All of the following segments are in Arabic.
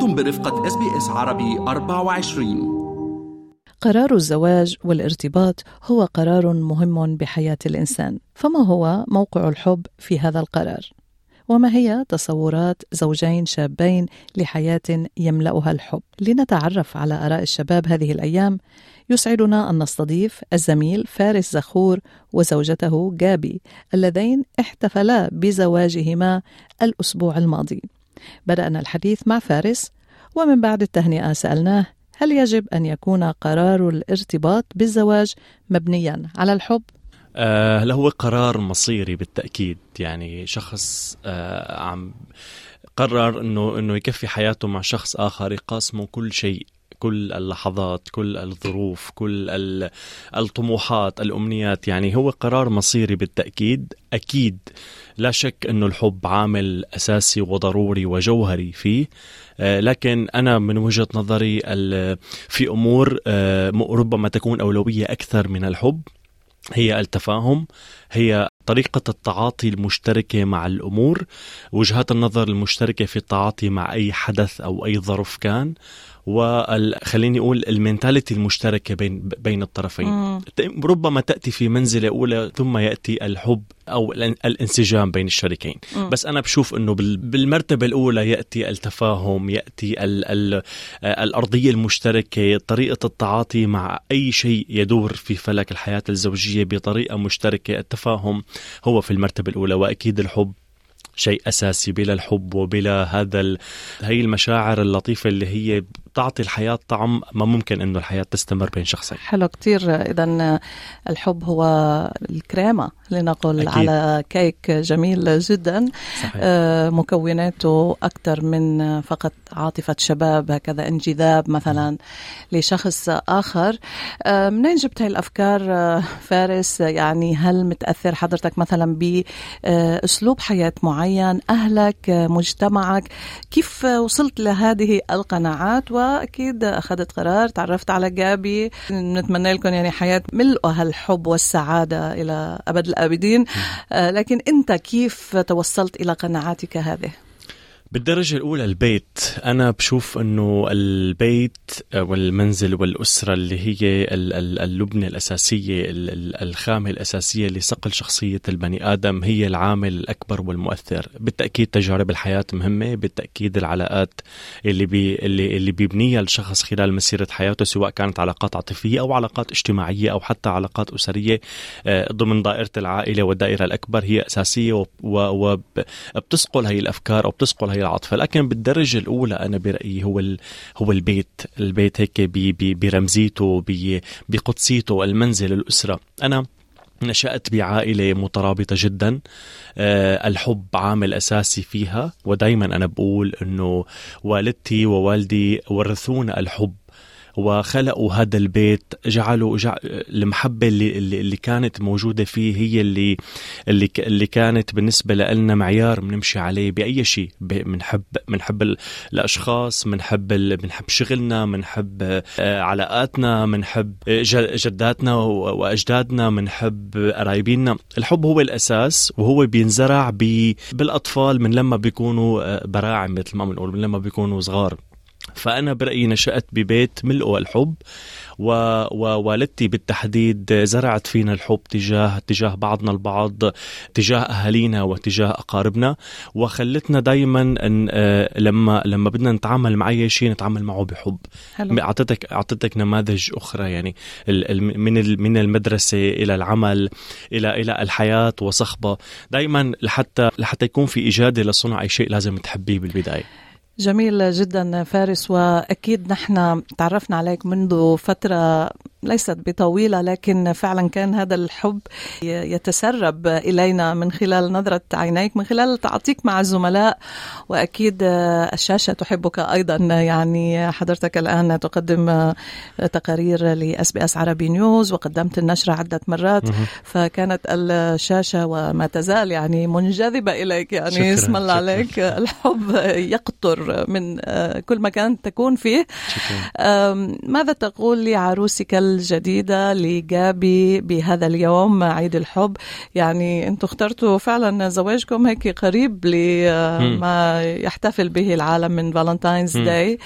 أنتم برفقة SBS عربي 24 قرار الزواج والارتباط هو قرار مهم بحياة الإنسان فما هو موقع الحب في هذا القرار؟ وما هي تصورات زوجين شابين لحياة يملأها الحب؟ لنتعرف على آراء الشباب هذه الأيام يسعدنا أن نستضيف الزميل فارس زخور وزوجته جابي اللذين احتفلا بزواجهما الأسبوع الماضي بدأنا الحديث مع فارس ومن بعد التهنئة سألناه هل يجب أن يكون قرار الارتباط بالزواج مبنيا على الحب؟ آه هو قرار مصيري بالتأكيد يعني شخص آه عم قرر إنه إنه يكفي حياته مع شخص آخر يقاسمه كل شيء كل اللحظات كل الظروف كل الطموحات الأمنيات. يعني هو قرار مصيري بالتأكيد. أكيد لا شك أنه الحب عامل أساسي وضروري وجوهري فيه. آه، لكن أنا من وجهة نظري في أمور آه، ربما تكون أولوية أكثر من الحب. هي التفاهم هي طريقة التعاطي المشتركة مع الأمور. وجهات النظر المشتركة في التعاطي مع أي حدث أو أي ظرف كان. وخليني أقول المينتاليتي المشتركة بين بين الطرفين مم. ربما تأتي في منزلة أولى ثم يأتي الحب أو الانسجام بين الشريكين مم. بس أنا بشوف إنه بالمرتبة الأولى يأتي التفاهم يأتي ال ال الأرضية المشتركة طريقة التعاطي مع أي شيء يدور في فلك الحياة الزوجية بطريقة مشتركة التفاهم هو في المرتبة الأولى وأكيد الحب شيء أساسي بلا الحب وبلا هذا ال... هي المشاعر اللطيفة اللي هي تعطي الحياة طعم ما ممكن إنه الحياة تستمر بين شخصين. حلو كتير. اذا الحب هو الكريمة لنقل أكيد. على كيك جميل جدا. صحيح. آه، مكوناته أكثر من فقط عاطفة شباب هكذا انجذاب مثلا لشخص آخر. آه، منين جبت هاي الأفكار آه، فارس؟ يعني هل متأثر حضرتك مثلا بأسلوب حياة معين أهلك مجتمعك؟ كيف وصلت لهذه القناعات؟ وأكيد أخذت قرار. تعرفت على جابي. نتمنى لكم يعني حياة ملؤها الحب والسعادة إلى أبد الآبدين. آه، لكن أنت كيف توصلت إلى قناعاتك هذه؟ بالدرجة الأولى البيت. أنا بشوف أنه البيت والمنزل والأسرة اللي هي اللبنة الأساسية الخامة الأساسية لصقل شخصية البني آدم هي العامل الأكبر والمؤثر. بالتأكيد تجارب الحياة مهمة بالتأكيد العلاقات اللي بي اللي, اللي بيبنيها الشخص خلال مسيرة حياته سواء كانت علاقات عاطفية أو علاقات اجتماعية أو حتى علاقات أسرية آه، ضمن دائرة العائلة والدائرة الأكبر هي أساسية وبتسقل هي الأفكار أو بتسقل هي العاطفة. لكن بالدرجة الأولى أنا برأيي هو هو البيت. البيت هيك برمزيته بقدسيته المنزل الأسرة. أنا نشأت بعائلة مترابطة جدا. أه الحب عامل أساسي فيها. ودايما أنا بقول أنه والدتي ووالدي ورثونا الحب وخلقوا هذا البيت جعلوا جع... المحبة اللي اللي كانت موجودة فيه هي اللي اللي اللي كانت بالنسبة لنا معيار بنمشي عليه بأي شيء بنحب بنحب الأشخاص بنحب بنحب شغلنا بنحب آه، علاقاتنا بنحب جداتنا وأجدادنا بنحب قرايبينا. الحب هو الأساس وهو بينزرع بالأطفال من لما بيكونوا آه، براعم مثل ما بنقول من لما بيكونوا صغار. فأنا برأيي نشأت ببيت ملؤه الحب ووالدتي بالتحديد زرعت فينا الحب تجاه تجاه بعضنا البعض تجاه أهالينا وتجاه أقاربنا وخلتنا دائما إن آه، لما لما بدنا نتعامل مع أي شيء نتعامل معه بحب. اعطيتك اعطيتك نماذج أخرى يعني من من المدرسة إلى العمل إلى إلى الحياة وصخبة. دائما لحتى لحتى يكون في اجاده لصنع أي شيء لازم تحبيه بالبداية. جميل جدا فارس وأكيد نحن تعرفنا عليك منذ فترة ليست بطويلة لكن فعلا كان هذا الحب يتسرب إلينا من خلال نظرة عينيك من خلال تعاطيك مع الزملاء. وأكيد الشاشة تحبك أيضا. يعني حضرتك الآن تقدم تقارير ل SBS عربي نيوز وقدمت النشرة عدة مرات. فكانت الشاشة وما تزال يعني منجذبة إليك. يعني اسم الله عليك. الحب يقطر من كل مكان تكون فيه. شكرا. ماذا تقول لعروسك الجديدة لجابي بهذا اليوم عيد الحب. يعني أنتم اخترتوا فعلا زواجكم هيك قريب لما يحتفل به العالم من Valentine's Day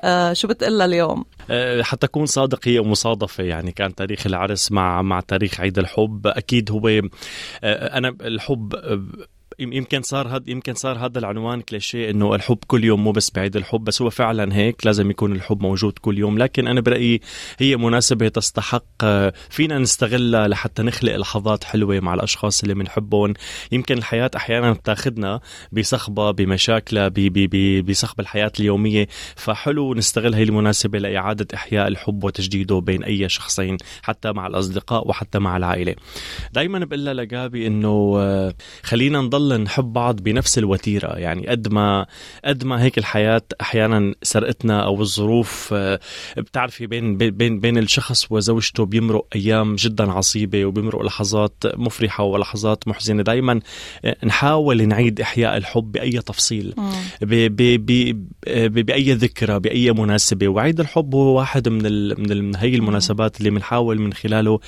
آه شو بتقلها اليوم؟ آه، حتى أكون صادق هي مصادفة يعني كان تاريخ العرس مع مع تاريخ عيد الحب. أكيد هو آه، أنا الحب يمكن صار هذا يمكن صار هذا العنوان كليشيه إنه الحب كل يوم مو بس بعيد الحب بس هو فعلا هيك لازم يكون الحب موجود كل يوم. لكن أنا برأيي هي مناسبة تستحق فينا نستغلها لحتى نخلق لحظات حلوة مع الأشخاص اللي بنحبهم يمكن الحياة أحيانا بتاخذنا بصخبة بمشاكلها بصخب الحياة اليومية. فحلو نستغل هي المناسبة لإعادة إحياء الحب وتجديده بين أي شخصين حتى مع الأصدقاء وحتى مع العائلة. دائما بقول لها لجابي إنه خلينا نضل نضل نحب بعض بنفس الوتيرة. يعني قد ما قد ما هيك الحياة أحيانا سرقتنا أو الظروف آه، بتعرفي بين بين بين الشخص وزوجته بيمرق أيام جدا عصيبة وبيمرق لحظات مفرحة ولحظات محزنة. دائما آه، نحاول نعيد إحياء الحب بأي تفصيل بأي ذكرى بأي مناسبة. وعيد الحب هو واحد من ال من, ال من هي المناسبات اللي بنحاول من خلاله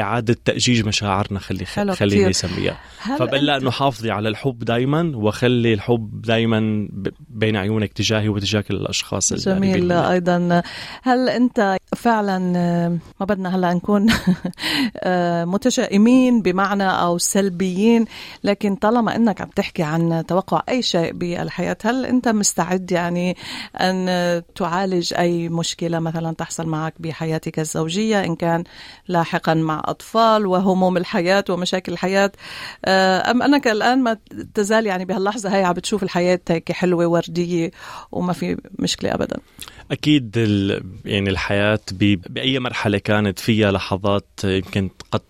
إعادة تأجيج مشاعرنا خلي خليني أسميها. فبقول إنه حافظي على الحب دائما وخلي الحب دائما بين عيونك تجاهي وتجاه كل الاشخاص جميل أيضا. هل أنت فعلا ما بدنا هلأ نكون متشائمين بمعنى أو سلبيين لكن طالما إنك عم تحكي عن توقع أي شيء بالحياة هل أنت مستعد يعني أن تعالج أي مشكلة مثلا تحصل معك بحياتك الزوجية؟ إن كان لاحقا مع أطفال وهموم الحياة ومشاكل الحياة أم أنك الآن ما تزال يعني بهاللحظة هي عم بتشوف الحياة هيك حلوة وردية وما في مشكلة ابدا. أكيد يعني الحياة بأي مرحلة كانت فيها لحظات يمكن قد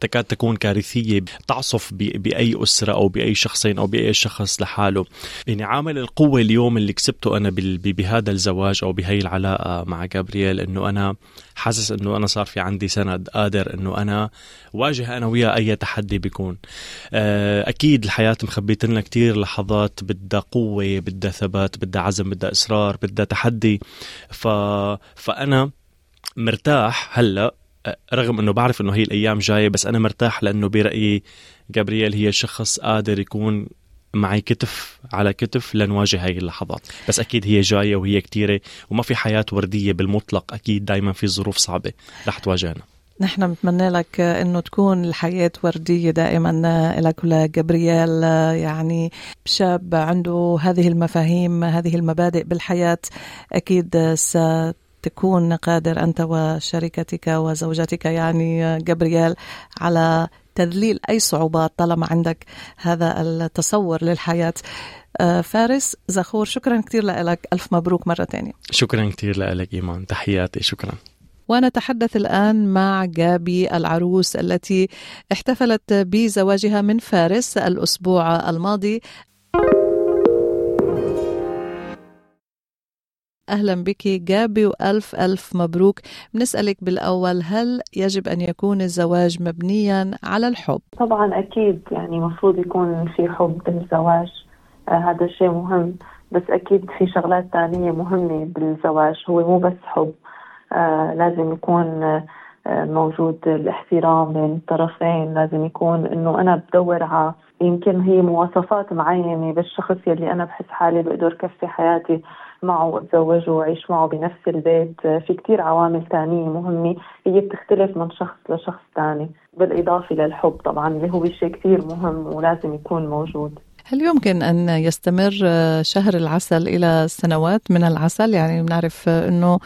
تكاد تكون كارثية تعصف بأي أسرة أو بأي شخصين أو بأي شخص لحاله. يعني عامل القوة اليوم اللي كسبته أنا بهذا الزواج أو بهي العلاقة مع جابرييل إنه أنا حاسس إنه أنا صار في عندي سند قادر إنه أنا واجه أنا وياه أي تحدي بيكون. آه، أكيد الحياة مخبيت لنا كثير لحظات بدها قوة بدها ثبات بدها عزم بدها إصرار بدها تحدي. ف... فأنا مرتاح هلأ رغم إنه بعرف إنه هي الأيام جاية بس أنا مرتاح لأنه برأيي جابرييل هي شخص قادر يكون معي كتف على كتف لنواجه هاي اللحظات. بس أكيد هي جاية وهي كتيرة وما في حياة وردية بالمطلق أكيد دايما في ظروف صعبة رح تواجهنا. نحن بنتمنى لك إنه تكون الحياة وردية دائما لك ولجبريال يعني شاب عنده هذه المفاهيم هذه المبادئ بالحياة أكيد س تكون قادر أنت وشركتك وزوجتك يعني جبريال على تذليل أي صعوبات طالما عندك هذا التصور للحياة. آه، فارس زخور شكرا كثير لك. ألف مبروك مرة ثانية شكرا كثير لك إيمان. تحياتي. شكرا. ونتحدث الآن مع جابي العروس التي احتفلت بزواجها من فارس الأسبوع الماضي. أهلا بك. جابي وألف ألف مبروك. بنسألك بالأول هل يجب أن يكون الزواج مبنيا على الحب؟ طبعا أكيد يعني مفروض يكون في حب بالزواج. آه هذا شيء مهم بس أكيد في شغلات ثانية مهمة بالزواج. هو مو بس حب. آه لازم يكون آه موجود الاحترام بين الطرفين. لازم يكون إنه أنا بدور على يمكن هي مواصفات معينة بالشخص يلي أنا بحس حالي بقدر كفي حياتي معه وأتزوجه وأعيش معه بنفس البيت. في كتير عوامل تانية مهمة هي بتختلف من شخص لشخص تاني بالإضافة للحب طبعا اللي هو شيء كتير مهم ولازم يكون موجود. هل يمكن أن يستمر شهر العسل إلى سنوات من العسل؟ يعني بنعرف أنه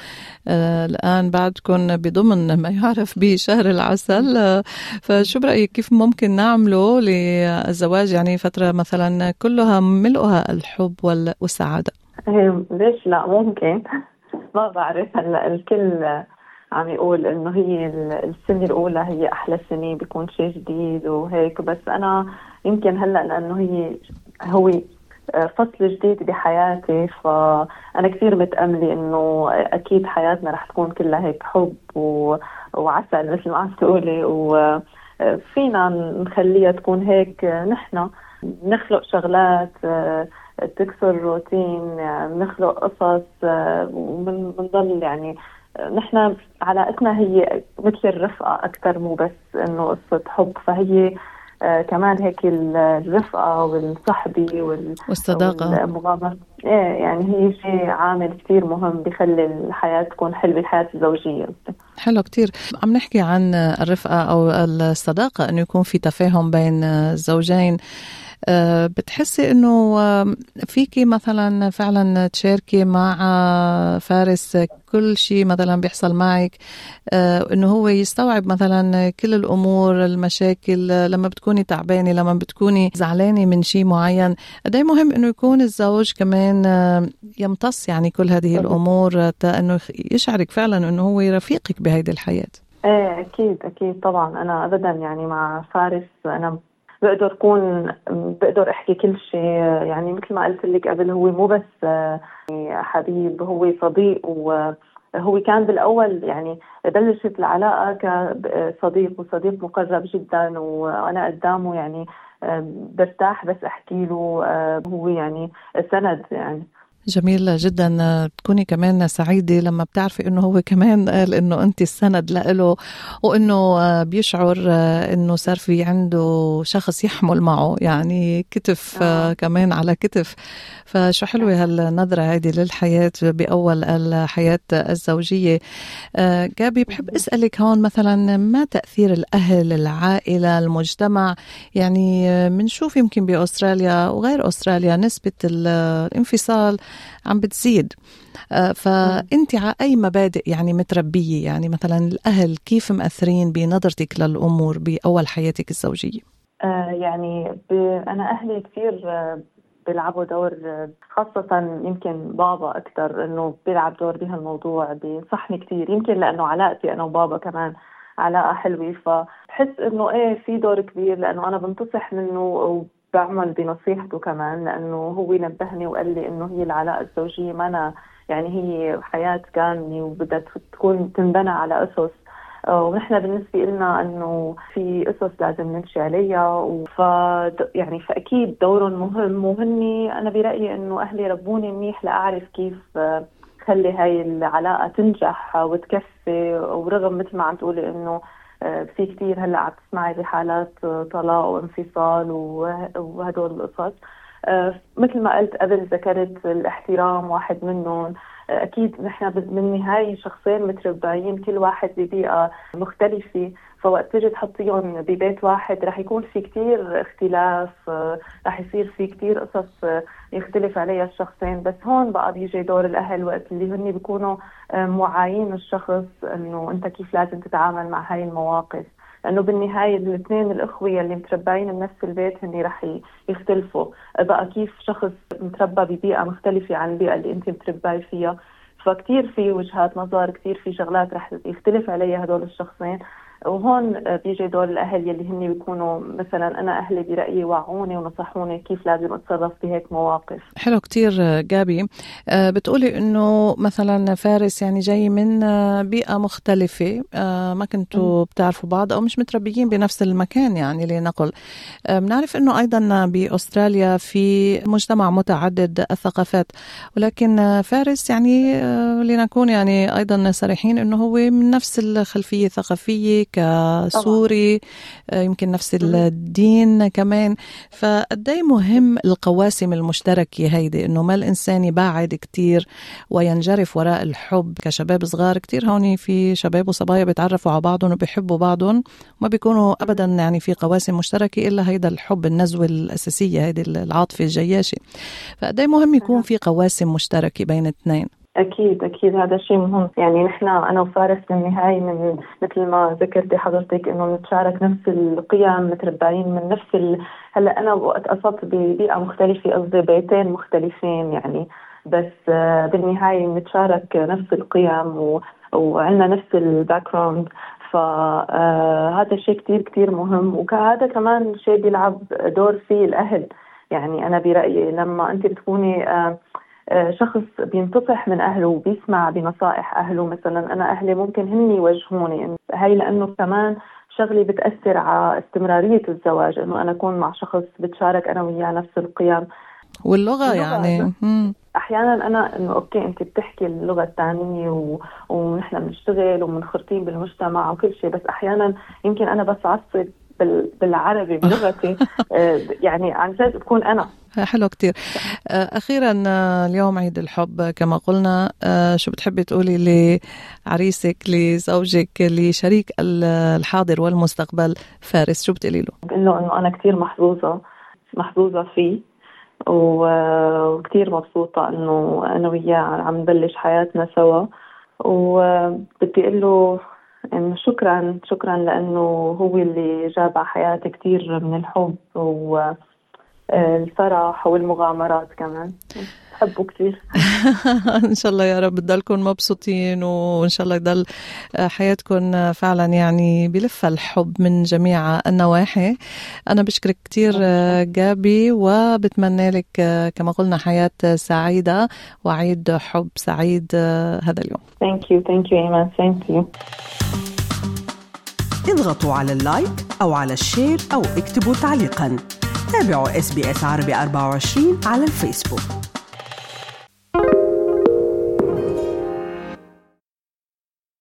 آه، الآن بعدكم بضمن ما يعرف بشهر العسل. آه، فشو برأيك؟ كيف ممكن نعمله للزواج؟ يعني فترة مثلا كلها ملؤها الحب والسعادة. إيه، ليش لا؟ ممكن. ما بعرف هلا الكل عم يقول إنه هي السنة الأولى هي أحلى سنة بيكون شيء جديد وهيك بس أنا يمكن هلأ لأنه هي هو آه، فصل جديد بحياتي فأنا كثير متأملة إنه أكيد حياتنا رح تكون كلها هيك حب و... وعسل مثل ما عم تقولي وفينا نخليها تكون هيك نحن. نخلق شغلات آه، تكسر الروتين نخلق قصص آه، وبنضل يعني نحن علاقتنا هي مثل الرفقة أكثر مو بس إنه قصة حب. فهي آه كمان هيك الرفقة والصحبة وال والصداقة. والمغامرة. إيه يعني هي شيء عامل كثير مهم بخلي الحياة تكون حلوة الحياة الزوجية. حلو كتير. عم نحكي عن الرفقة أو الصداقة أنه يكون في تفاهم بين الزوجين بتحسي إنه فيكي مثلا فعلا تشاركي مع فارس كل شيء مثلا بيحصل معك آه، إنه هو يستوعب مثلا كل الأمور المشاكل لما بتكوني تعبانة لما بتكوني زعلانة من شيء معين. قد إيه مهم إنه يكون الزوج كمان آه، يمتص يعني كل هذه الأمور إنه يشعرك فعلا إنه هو رفيقك بهيدي الحياة. إيه أكيد أكيد طبعا. أنا ابدا يعني مع فارس أنا بقدر اكون بقدر أحكي كل شيء يعني مثل ما قلت لك قبل هو مو بس يعني حبيب هو صديق وهو كان بالأول يعني بلشت العلاقة كصديق وصديق مقرب جدا وأنا قدامه يعني برتاح بس أحكي له هو يعني سند يعني. جميل جدا تكوني كمان سعيدة لما بتعرفي إنه هو كمان قال إنه انت السند لإله وإنه بيشعر إنه صار في عنده شخص يحمل معه يعني كتف آه. كمان على كتف. فشو حلوة هالنظرة هذه للحياة بأول الحياة الزوجية. آه جابي بحب أسألك هون مثلا ما تأثير الأهل العائلة المجتمع؟ يعني بنشوف يمكن بأستراليا وغير أستراليا نسبة الانفصال عم بتزيد. آه، فأنت على أي مبادئ يعني متربية؟ يعني مثلا الأهل كيف مأثرين بنظرتك للأمور بأول حياتك الزوجية؟ آه يعني أنا أهلي كثير آه، بيلعبوا دور خاصة يمكن بابا أكثر إنه بيلعب دور بهالموضوع بينصحني كثير. يمكن لأنه علاقتي أنا وبابا كمان علاقة حلوة. فبحس إنه إيه في دور كبير لأنه أنا بنتصح منه بعمل بنصيحته كمان لأنه هو نبهني وقال لي إنه هي العلاقة الزوجية ما أنا يعني هي حياة كامله وبدها تكون تنبنى على اسس آه، ونحن بالنسبة لنا إنه في اسس لازم نمشي عليها ف يعني فأكيد دورهم مهم وهني أنا برأيي إنه أهلي ربوني منيح لأعرف كيف آه، خلي هاي العلاقة تنجح وتكفي. ورغم مثل ما عم تقولي إنه في كثير هلأ عم تسمعي بحالات طلاق وانفصال وهدول القصص. آه، مثل ما قلت قبل ذكرت الاحترام واحد منهم. آه، أكيد نحن بالنهاية شخصين متربعين كل واحد ببيئة مختلفة فوقت تيجي تحطيهم ببيت واحد رح يكون في كتير اختلاف رح يصير في كتير قصص يختلف عليها الشخصين بس هون بقى بيجي دور الأهل وقت اللي هن بيكونوا موعيين الشخص إنه أنت كيف لازم تتعامل مع هاي المواقف. لأنه بالنهاية الاثنين الأخوة اللي متربعين بنفس البيت هن رح يختلفوا. بقى كيف شخص متربى ببيئة مختلفة عن البيئة اللي أنت مترباي فيها فكتير في وجهات نظر كتير في شغلات رح يختلف عليها هدول الشخصين. وهون بيجي دور الأهل يلي هن بيكونوا مثلا أنا أهلي برأيي وعوني ونصحوني كيف لازم أتصرف بهيك مواقف. حلو كتير جابي. آه، بتقولي إنه مثلا فارس يعني جاي من آه، بيئة مختلفة آه، ما كنتوا بتعرفوا بعض أو مش متربيين بنفس المكان يعني لنقل. بنعرف إنه أيضا بأستراليا في مجتمع متعدد الثقافات ولكن فارس يعني لنكون يعني أيضا صريحين إنه هو من نفس الخلفية الثقافية كسوري طبعا. آه، يمكن نفس الدين كمان. فقد مهم القواسم المشتركة هيدي؟ إنه ما الإنسان يبعد كتير وينجرف وراء الحب كشباب صغار. كتير هون في شباب وصبايا بيتعرفوا على بعضهم وبيحبوا بعضهم. وما بيكونوا ابدا يعني في قواسم مشتركة إلا هيدا الحب النزوة الأساسية هيدي العاطفة الجياشة. فقد مهم يكون في قواسم مشتركة بين اثنين؟ أكيد أكيد. هذا شيء مهم. يعني نحن أنا وفارس بالنهاية من مثل ما ذكرتي حضرتك إنه نتشارك نفس القيم متربعين من نفس ال... هلأ أنا وقت قصدت ببيئة مختلفة قصدي بيتين مختلفين يعني. بس آه، بالنهاية نتشارك نفس القيم و... وعندنا نفس ال background فهذا الشيء كتير كتير مهم. وهذا كمان شيء بيلعب دور فيه الأهل. يعني أنا برأيي لما أنت بتكوني آه آه، شخص بينتصح من أهله وبيسمع بنصائح أهله. مثلا أنا أهلي ممكن هن يوجهوني هاي لأنه كمان شغلة بتأثر على استمرارية الزواج إنه أنا أكون مع شخص بتشارك أنا وياه نفس القيم. واللغة يعني. أحيانا أنا إنه أوكي أنت بتحكي اللغة الثانية و... ونحن بنشتغل ومنخرطين بالمجتمع وكل شيء بس أحيانا يمكن أنا بس عصب بالعربي بلغتي. آه، يعني عن جد بكون أنا. حلو كتير. آه، أخيرا آه، اليوم عيد الحب كما قلنا. شو بتحبي تقولي لعريسك لزوجك لشريك الحاضر والمستقبل؟ فارس شو بتقولي له؟ بقول له إنه أنا كتير محظوظة محظوظة فيه وكتير مبسوطة إنه أنا وياه عم نبلش حياتنا سوا. وبدي أقول له إنه شكرا شكرا لأنه هو اللي جاب على حياتي كثير من الحب والفرح والمغامرات كمان. بحبه كثير إن شاء الله يا رب تضلكم مبسوطين وإن شاء الله يضل حياتكم فعلا يعني بلفها الحب من جميع النواحي. أنا بشكرك كثير جابي وبتمنى لك كما قلنا حياة سعيدة وعيد حب سعيد هذا اليوم. thank you thank you ايمان thank you اضغطوا على ال like أو على ال share أو اكتبوا تعليقا. تابعوا SBS عربي 24 على الفيسبوك